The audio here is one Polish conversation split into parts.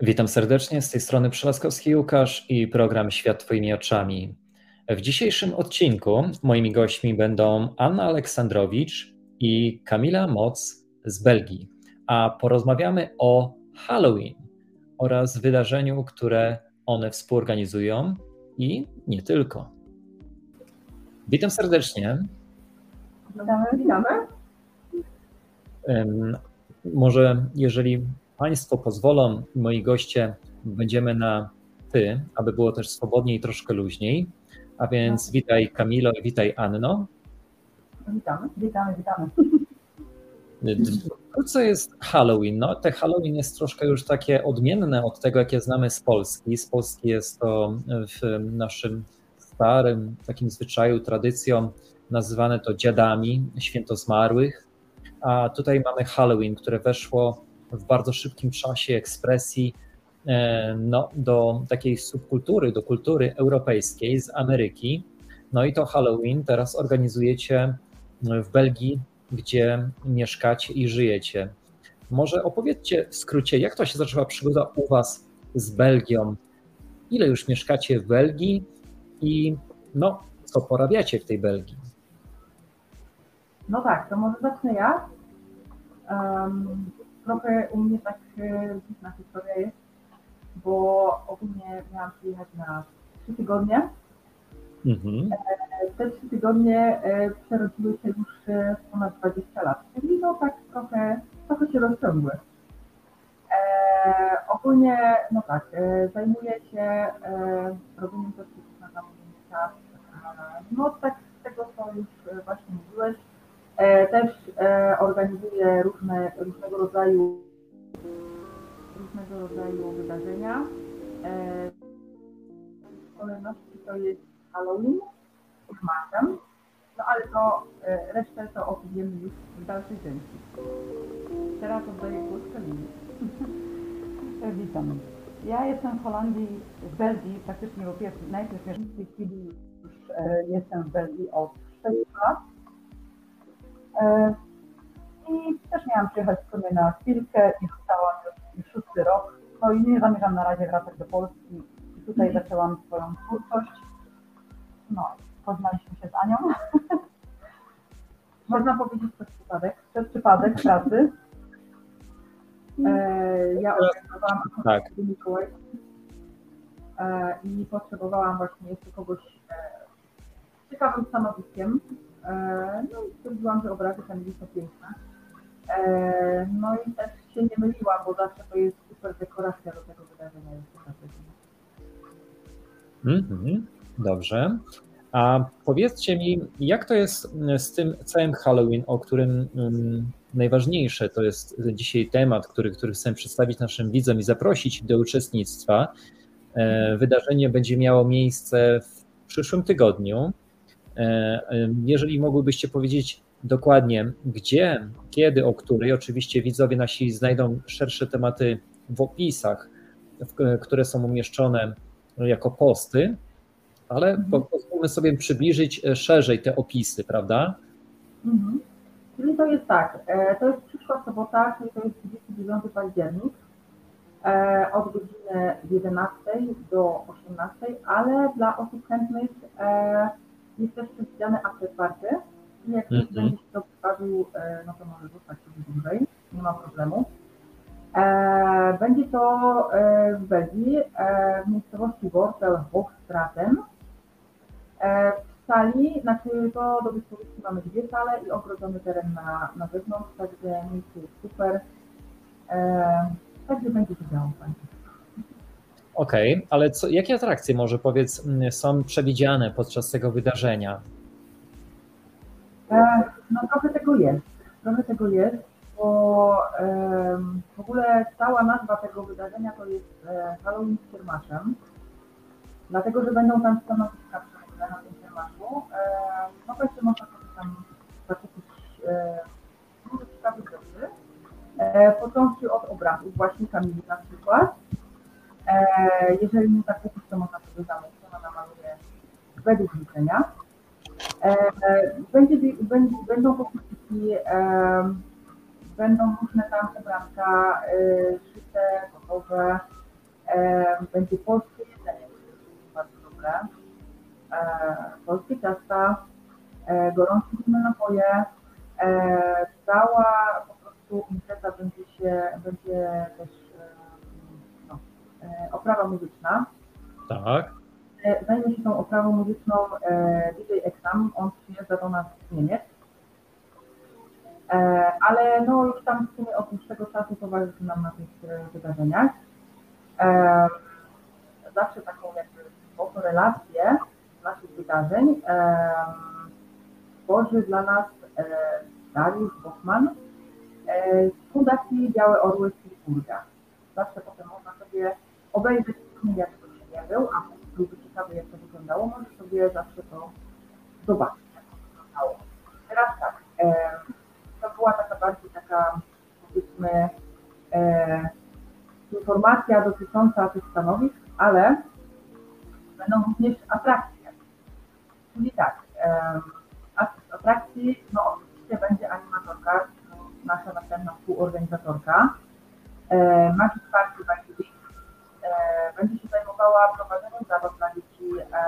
Witam serdecznie, z tej strony Przelaskowski Łukasz i program Świat Twoimi oczami. W dzisiejszym odcinku moimi gośćmi będą Anna Aleksandrowicz i Kamila Moc z Belgii, a porozmawiamy o Halloween oraz wydarzeniu, które one współorganizują i nie tylko. Witam serdecznie. Witamy, witamy. Może jeżeli Państwo pozwolą, moi goście, będziemy na ty, aby było też swobodniej i troszkę luźniej. A więc witaj Kamilo i witaj Anno. Witamy, witamy, witamy. Co jest Halloween? No, te Halloween jest troszkę już takie odmienne od tego, jakie znamy z Polski. Z Polski jest to w naszym starym takim zwyczaju, tradycją nazywane to dziadami, święto zmarłych, a tutaj mamy Halloween, które weszło w bardzo szybkim czasie ekspresji e, no, do takiej subkultury, do kultury europejskiej z Ameryki. No i to Halloween teraz organizujecie w Belgii, gdzie mieszkacie i żyjecie. Może opowiedzcie w skrócie, jak to się zaczęła przygoda u Was z Belgią? Ile już mieszkacie w Belgii i no, co porabiacie w tej Belgii? No tak, to może zacznę ja. Trochę u mnie tak e, dziwna historia jest, bo ogólnie miałam przyjechać na trzy tygodnie. Mhm. E, te trzy tygodnie e, przerodziły się już w ponad 20 lat, czyli no tak trochę, trochę się rozciągły. ogólnie, no tak, zajmuję się robieniem przepisów na zamówienia. No tak z tego, co już właśnie mówiłeś, E, też e, organizuje różne, różnego rodzaju różnego rodzaju wydarzenia. E, w kolejności to jest Halloween z marcem, no ale to resztę to opowiemy już w dalszej części. Teraz oddaję głos Kamili. Witam. Ja jestem w Holandii, w Belgii praktycznie po pierwsze, najpierw w tej chwili już jestem w Belgii od 6 lat E, I też miałam przyjechać w sumie na chwilkę i zostałam już szósty rok. No i nie zamierzam na razie wracać do Polski. I tutaj mhm. zaczęłam swoją twórczość. No, poznaliśmy się z Anią. Można powiedzieć przez przypadek. Przez przypadek pracy. E, ja organizowałam tak. Mikołaj e, i potrzebowałam właśnie jeszcze kogoś e, ciekawym stanowiskiem, E, no i stwierdziłam, że obrazy Kamili są piękne. E, no i też się nie myliłam, bo zawsze to jest super dekoracja do tego wydarzenia. Mhm, dobrze. A powiedzcie mi, jak to jest z tym całym Halloween, o którym um, najważniejsze to jest dzisiaj temat, który, który chcę przedstawić naszym widzom i zaprosić do uczestnictwa. E, wydarzenie będzie miało miejsce w przyszłym tygodniu. E, jeżeli mogłybyście powiedzieć dokładnie, gdzie, kiedy, o której, oczywiście widzowie nasi znajdą szersze tematy w opisach, które są umieszczone jako posty, ale mhm. pozwólmy sobie przybliżyć e, szerzej te opisy, prawda? Mhm. Czyli to jest tak, e, to jest przyszła sobota, czyli to jest 29 październik od godziny 11 do 18, ale dla osób chętnych jest też przewidziane after party. Jak ktoś mm -hmm. będzie się to przydarzył, e, no to może zostać sobie dłużej, nie ma problemu. E, będzie to e, w Belgii, w miejscowości Wortel Hochstraten. W sali, znaczy to do dyspozycji mamy dwie sale i ogrodzony teren na, na zewnątrz, także miejsce jest super. Także będzie się działo fajnie. Okej, okay, ale co, jakie atrakcje może powiedz mm, są przewidziane podczas tego wydarzenia? E, no trochę tego jest. Trochę tego jest, bo w ogóle cała nazwa tego wydarzenia to jest e, Halloween z kiermaszem. Dlatego, że będą tam stanowiska przewidziane na tym kiermaszu. no właśnie można sobie tam zakupić dużo ciekawych rzeczy. począwszy od obrazów właśnie Kamili na przykład, E, jeżeli nie tak kupić, to można sobie zamówić, ona namaluje według życzenia. E, będzie, będzie, będą pokusiki, będą różne tam ubranka szyte, gotowe, Będzie polskie jedzenie, bardzo dobre. Polskie ciasta, gorące napoje. Cała po prostu impreza będzie się, będzie też oprawa muzyczna. Tak. Zajmie się tą oprawą muzyczną DJ Exam, on przyjeżdża do nas z Niemiec E, ale no już tam w sumie od dłuższego czasu towarzyszy nam na tych e, wydarzeniach. E, zawsze taką jakby relację naszych wydarzeń tworzy dla nas Dariusz Bosman z Fundacji Białe Orły z Pilburga. Zawsze potem można sobie obejrzeć jak to się nie był, a byłby ciekawy jak to wyglądało, może sobie zawsze to zobaczyć, jak to wyglądało. Teraz tak, to była taka bardziej taka, powiedzmy, e, informacja dotycząca tych stanowisk, ale będą również atrakcje. Czyli tak, e, atrakcji, no oczywiście będzie animatorka, nasza następna współorganizatorka, e, Magic Party e, będzie się zajmowała prowadzeniem zabaw dla dzieci, e,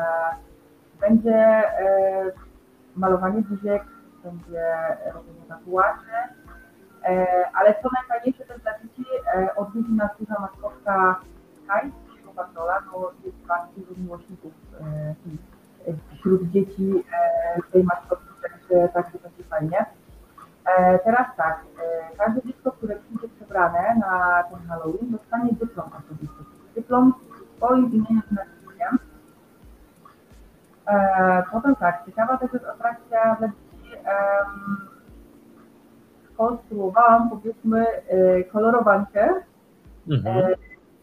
będzie e, malowanie buziek, będzie robienie tatuaży, e, ale co najfajniejsze też dla dzieci, e, odwiedzi nas duża maskotka Kaj, naszego patrola, jest bardzo dużo miłośników e, wśród dzieci tej maskotki, także, także będzie fajnie. Teraz tak, każde dziecko, które przyjdzie przebrane na ten Halloween, dostanie dyplom osobisty. Dyplom swoim imieniem i nazwiskiem. Potem tak, ciekawa też jest atrakcja dla dzieci skonstruowałam powiedzmy e, kolorowankę, mhm. E,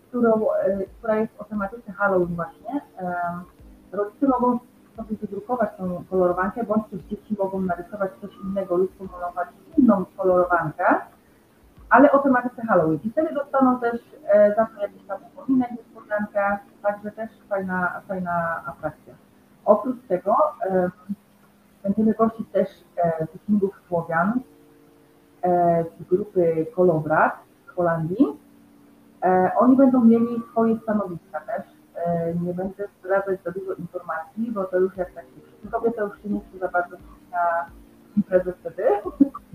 którą, e, która jest o tematyce Halloween właśnie. Rodzice mogą sobie wydrukować tą kolorowankę, bądź też dzieci mogą narysować coś innego lub pomalować inną kolorowankę, ale o tematyce Halloween. I wtedy dostaną też za to także też fajna, fajna atrakcja. Oprócz tego Będziemy gościć też e, wikingów Słowian e, z grupy Kolowrat z Holandii. E, oni będą mieli swoje stanowiska też. Nie będę zdradzać za dużo informacji, bo to już jak tak sobie to już się nie chce za bardzo na imprezę wtedy.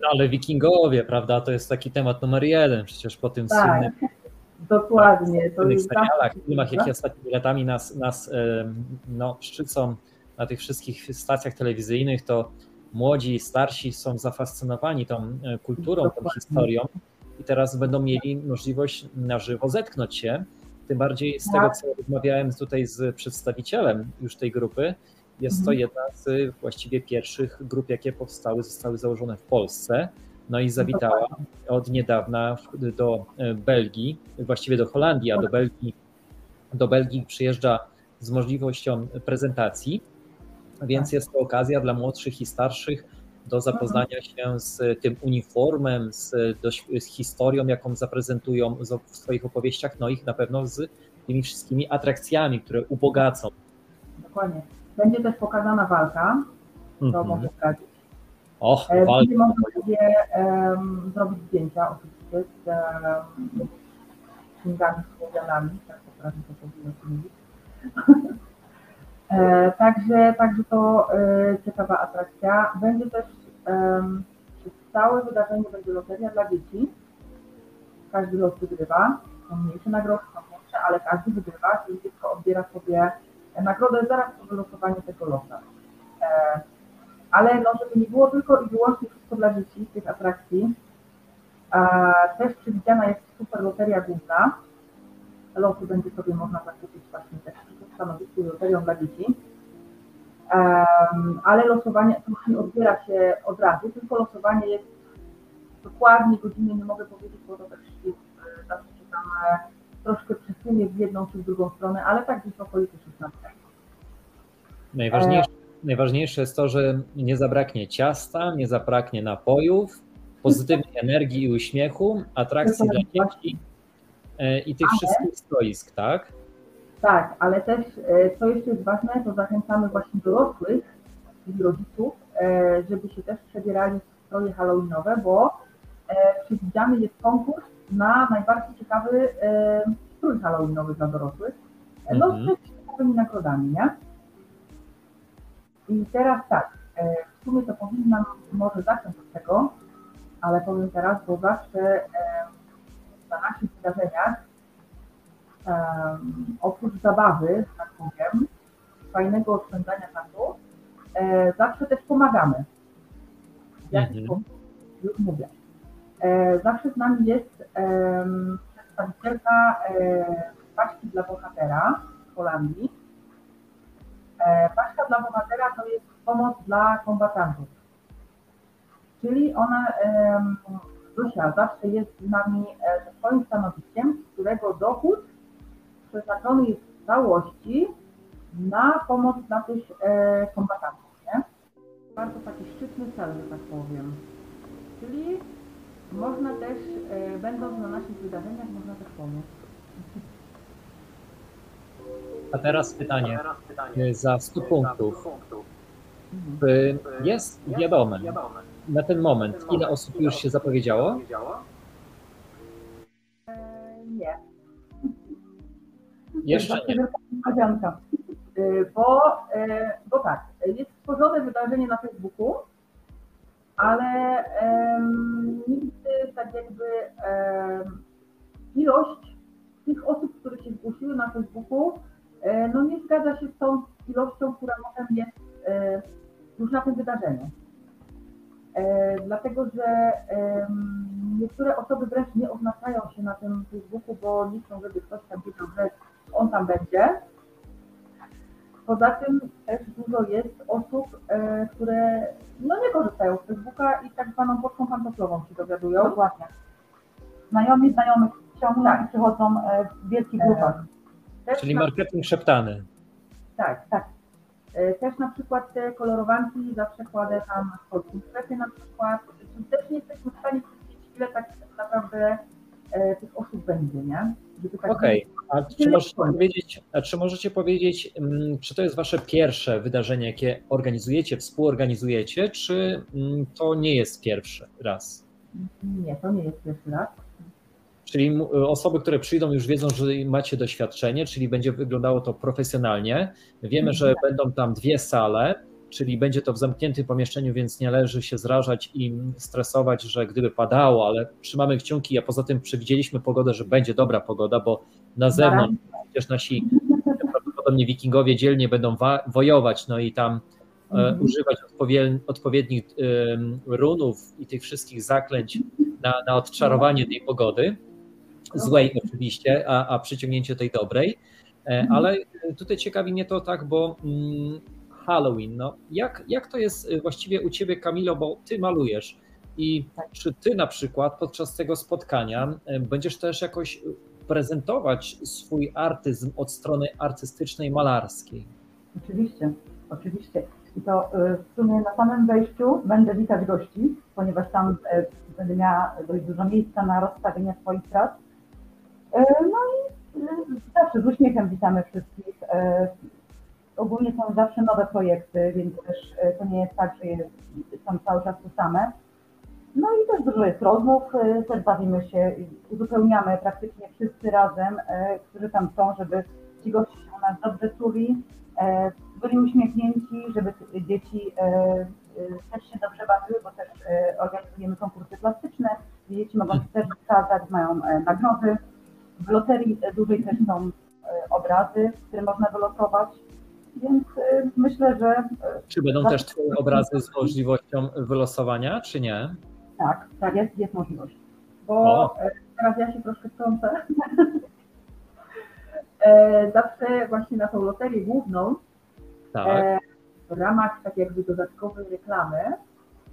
No ale wikingowie, prawda, to jest taki temat numer jeden, przecież po tym tak, słynnym dokładnie. To jest serialach, filmach, jakie ostatnimi latami nas, nas no, szczycą na tych wszystkich stacjach telewizyjnych, to młodzi, starsi są zafascynowani tą e, kulturą, tą historią i teraz będą mieli możliwość na żywo zetknąć się. Tym bardziej z tego, tak. co rozmawiałem tutaj z przedstawicielem już tej grupy, jest to mhm. jedna z właściwie pierwszych grup, jakie powstały, zostały założone w Polsce. No i zawitała od niedawna do e, Belgii, właściwie do Holandii, a do Belgii, do Belgii przyjeżdża z możliwością prezentacji więc tak. jest to okazja dla młodszych i starszych do zapoznania się z tym uniformem, z, z historią, jaką zaprezentują w swoich opowieściach, no i na pewno z tymi wszystkimi atrakcjami, które ubogacą. Dokładnie. Będzie też pokazana walka, to mm -hmm. mogę zdradzić. Och, e. Będzie można sobie um, zrobić zdjęcia oczywiście z um, księgami słowianami, tak potrafię to powiedzieć. E, także, także to e, ciekawa atrakcja. Będzie też przez całe wydarzenie będzie loteria dla dzieci. Każdy los wygrywa. Są mniejsze nagrody, są większe, ale każdy wygrywa, czyli dziecko odbiera sobie nagrodę zaraz po wylosowaniu tego losa. E, ale no, żeby nie było tylko i wyłącznie wszystko dla dzieci tych atrakcji, też przewidziana jest super loteria główna. Losy będzie sobie można zakupić właśnie też stanowisku loterią dla dzieci. ale losowanie nie odbiera się od razu, tylko losowanie jest dokładnie godziny, nie mogę powiedzieć, bo to też e, zawsze się tam troszkę przesunie w jedną czy w drugą stronę, ale tak gdzieś w okolicy 16. Najważniejsze. Najważniejsze jest to, że nie zabraknie ciasta, nie zabraknie napojów, pozytywnej energii i uśmiechu, atrakcji dla dzieci e, i tych ale... wszystkich stoisk, tak? Tak, ale też e, co jeszcze jest ważne, to zachęcamy właśnie dorosłych, czyli rodziców, e, żeby się też przebierali w stroje halloweenowe, bo przewidziany jest konkurs na najbardziej ciekawy strój halloweenowy dla dorosłych, no mhm. z ciekawymi nagrodami, nie? I teraz tak, w sumie to powinnam może zacząć od tego, ale powiem teraz, bo zawsze na naszych wydarzeniach oprócz zabawy, tak powiem, fajnego oszczędzania czasu, e, zawsze też pomagamy. W jaki mhm. sposób? Już mówię. E, zawsze z nami jest przedstawicielka e, paczki dla bohatera w Holandii. Paczka dla bohatera to jest pomoc dla kombatantów. Czyli ona, Zosia, zawsze jest z nami ze swoim stanowiskiem, którego dochód przeznaczony jest w całości na pomoc dla tych e, kombatantów, nie? Bardzo taki szczytny cel, że tak powiem. Czyli można też, e, będąc na naszych wydarzeniach, można też pomóc. A teraz pytanie, za 100 punktów. Jest wiadome na ten moment, ile osób już się zapowiedziało? Nie. Jeszcze nie. Y, bo, y, bo tak, jest stworzone wydarzenie na Facebooku, ale um, nigdy tak jakby um, ilość tych osób, które się zgłosiły na Facebooku, no nie zgadza się z tą ilością, która potem jest e, już na tym wydarzeniu. E, dlatego, że niektóre osoby wręcz nie oznaczają się na tym Facebooku, bo liczą, żeby ktoś tam wiedział, że on tam będzie. Poza tym też dużo jest osób, e, które no nie korzystają z Facebooka i tak zwaną pocztą pantoflową się dowiadują. Dokładnie. Znajomi znajomych ciągną tak. i przychodzą e, w wielkich grupach. Czyli marketing szeptany. Tak, tak. E, też na przykład te kolorowanki zawsze kładę tam w sklepie na przykład. Też nie jesteśmy w stanie powiedzieć, ile tak naprawdę tych osób będzie, nie? Tak Okej, okay. a czy możecie powiedzieć, a czy możecie powiedzieć, mm, czy to jest wasze pierwsze wydarzenie, jakie organizujecie, współorganizujecie, czy mm, to nie jest pierwszy raz? Nie, to nie jest pierwszy raz. Czyli osoby, które przyjdą, już wiedzą, że macie doświadczenie, czyli będzie wyglądało to profesjonalnie. Wiemy, że mhm. będą tam dwie sale czyli będzie to w zamkniętym pomieszczeniu, więc nie należy się zrażać i stresować, że gdyby padało, ale trzymamy kciuki, a poza tym przewidzieliśmy pogodę, że będzie dobra pogoda, bo na zewnątrz przecież nasi prawdopodobnie wikingowie dzielnie będą wojować, no i tam e, mhm. używać odpowiednich runów i tych wszystkich zaklęć na, na odczarowanie tej pogody, złej oczywiście, a, a przyciągnięcie tej dobrej, e, mhm. ale tutaj ciekawi mnie to tak, bo mm, Halloween. No, jak, jak to jest y, właściwie u Ciebie, Kamilo, bo Ty malujesz i czy Ty na przykład podczas tego spotkania będziesz też jakoś prezentować swój artyzm od strony artystycznej, malarskiej? Oczywiście, oczywiście. I to w sumie na samym wejściu będę witać gości, ponieważ tam będę miała dość dużo miejsca na rozstawienie swoich prac. No i zawsze z uśmiechem witamy wszystkich ogólnie są zawsze nowe projekty, więc też e, to nie jest tak, że są cały czas to same. No i też dużo jest rozmów, e, też bawimy się, uzupełniamy praktycznie wszyscy razem, e, którzy tam są, żeby ci goście się u nas dobrze czuli, byli uśmiechnięci, żeby dzieci też się dobrze bawiły, bo też organizujemy konkursy plastyczne, dzieci mogą się też wykazać, mają nagrody. W loterii dużej też są obrazy, które można wylosować. Więc y, myślę, że. Y, czy będą też Twoje obrazy z możliwością wylosowania, czy nie? Tak, tak, jest, jest możliwość. Bo o. E, teraz ja się troszkę wtrącę. E, zawsze właśnie na tą loterię główną tak. E, w ramach tak jakby dodatkowej reklamy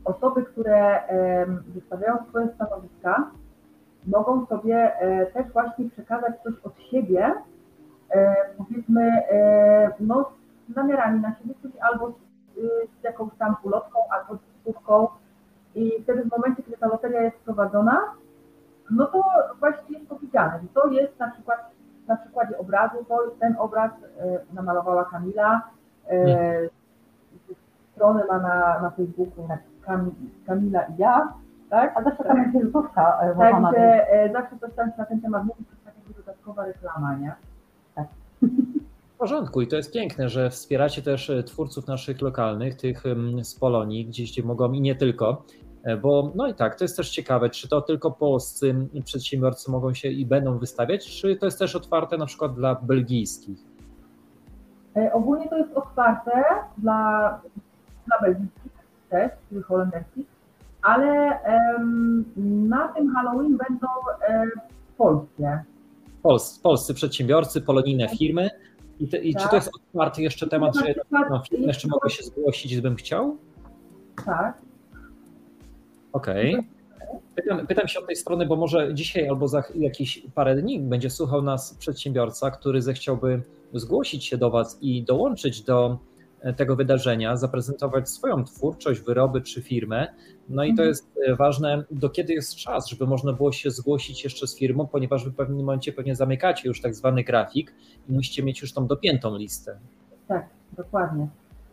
osoby, które wystawiają swoje stanowiska, mogą sobie też właśnie przekazać coś od siebie, powiedzmy, no z zamiarami na siebie coś albo z, jakąś tam ulotką, albo z wskórką i wtedy w momencie, kiedy ta loteria jest prowadzona, no to właśnie jest powiedziane, że to jest na przykład na przykładzie obrazu, to ten obraz e, namalowała Kamila, e, strony ma na, na Facebooku Kam, Kamila i ja, tak? A zawsze tam jest wizytówka Także e, zawsze coś tam na ten temat mówić, tak jakby dodatkowa reklama, nie? Tak. W porządku i to jest piękne, że wspieracie też e, twórców naszych lokalnych, tych z Polonii, gdzieś gdzie mogą i nie tylko, e, bo no i tak, to jest też ciekawe, czy to tylko polscy przedsiębiorcy mogą się i będą wystawiać, czy to jest też otwarte na przykład dla belgijskich? E, ogólnie to jest otwarte dla, dla belgijskich też, czyli holenderskich, ale na tym Halloween będą um, polskie. Pols, polscy przedsiębiorcy, polonijne firmy. I, te, i tak. czy to jest otwarty jeszcze temat, że no, firmy jeszcze mogę się zgłosić, gdybym chciał? Tak. Okej. Okay. Pytam, pytam, się od tej strony, bo może dzisiaj albo za jakieś parę dni będzie słuchał nas przedsiębiorca, który zechciałby zgłosić się do Was i dołączyć do e, tego wydarzenia, zaprezentować swoją twórczość, wyroby czy firmę. No i to mhm. jest e, ważne, do kiedy jest czas, żeby można było się zgłosić jeszcze z firmą, ponieważ w pewnym momencie pewnie zamykacie już tak zwany grafik i musicie mieć już tą dopiętą listę. Tak, dokładnie.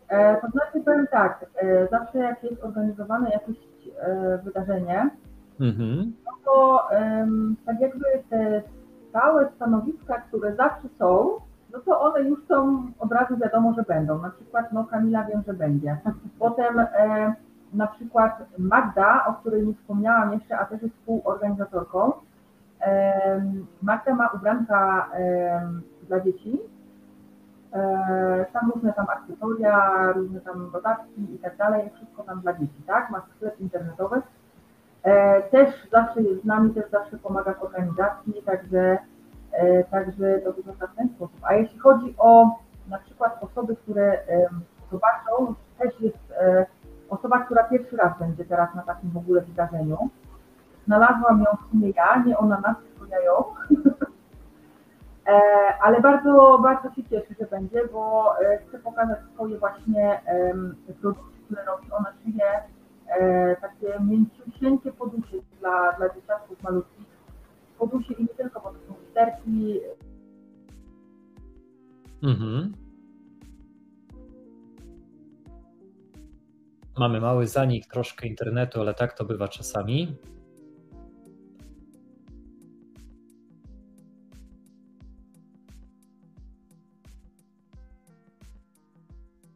E, to znaczy powiem tak, e, zawsze jak jest organizowane jakieś e, wydarzenie, mhm. no to e, tak jakby te stałe stanowiska, które zawsze są, no to one już są od razu wiadomo, że będą. Na przykład no Kamila wiem, że będzie. Potem e, na przykład Magda, o której nie wspomniałam jeszcze, a też jest współorganizatorką. E, Magda ma ubranka e, dla dzieci. E, tam różne tam akcesoria, różne tam dodatki i tak dalej, wszystko tam dla dzieci, tak? Ma sklep internetowy. E, też zawsze jest z nami, też zawsze pomaga w organizacji, także także to wygląda w ten sposób. A jeśli chodzi o na przykład osoby, które zobaczą, też jest e, osoba, która pierwszy raz będzie teraz na takim w ogóle wydarzeniu. Znalazłam ją w sumie ja, nie ona nas, tylko ja ją. E, ale bardzo, bardzo się cieszę, że będzie, bo chcę pokazać swoje właśnie produkty, które robi. Ona szyje takie mięciusieńkie podusie dla, dla dzieciaków malutkich. Podusie i nie tylko, bo to literki. Mhm. Mamy mały zanik troszkę internetu, ale tak to bywa czasami.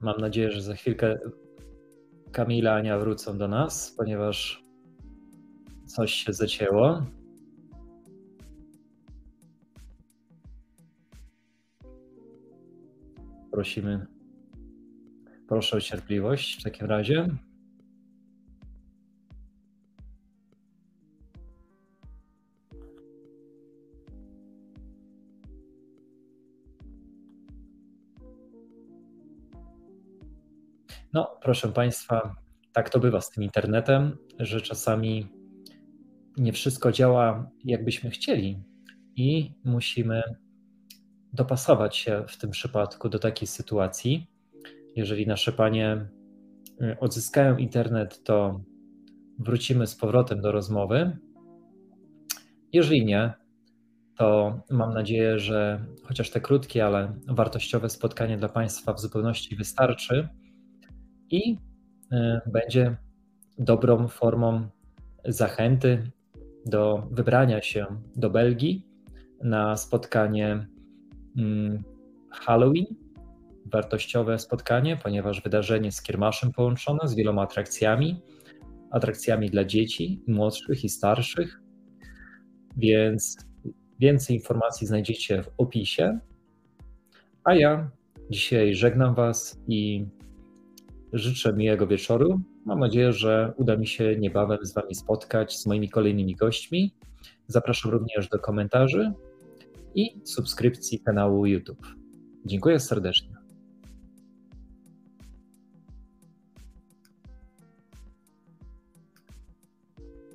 Mam nadzieję, że za chwilkę Kamila Ania wrócą do nas, ponieważ coś się zacięło. Prosimy. Proszę o cierpliwość w takim razie. No, proszę Państwa, tak to bywa z tym internetem, że czasami nie wszystko działa, jakbyśmy chcieli, i musimy dopasować się w tym przypadku do takiej sytuacji. Jeżeli nasze panie y, odzyskają internet, to wrócimy z powrotem do rozmowy. Jeżeli nie, to mam nadzieję, że chociaż te krótkie, ale wartościowe spotkanie dla Państwa w zupełności wystarczy i y, będzie dobrą formą zachęty do wybrania się do Belgii na spotkanie Halloween, wartościowe spotkanie, ponieważ wydarzenie z kiermaszem połączone z wieloma atrakcjami, atrakcjami dla dzieci, młodszych i starszych, więc więcej informacji znajdziecie w opisie. A ja dzisiaj żegnam Was i życzę miłego wieczoru. Mam nadzieję, że uda mi się niebawem z Wami spotkać z moimi kolejnymi gośćmi. Zapraszam również do komentarzy i subskrypcji kanału YouTube. Dziękuję serdecznie.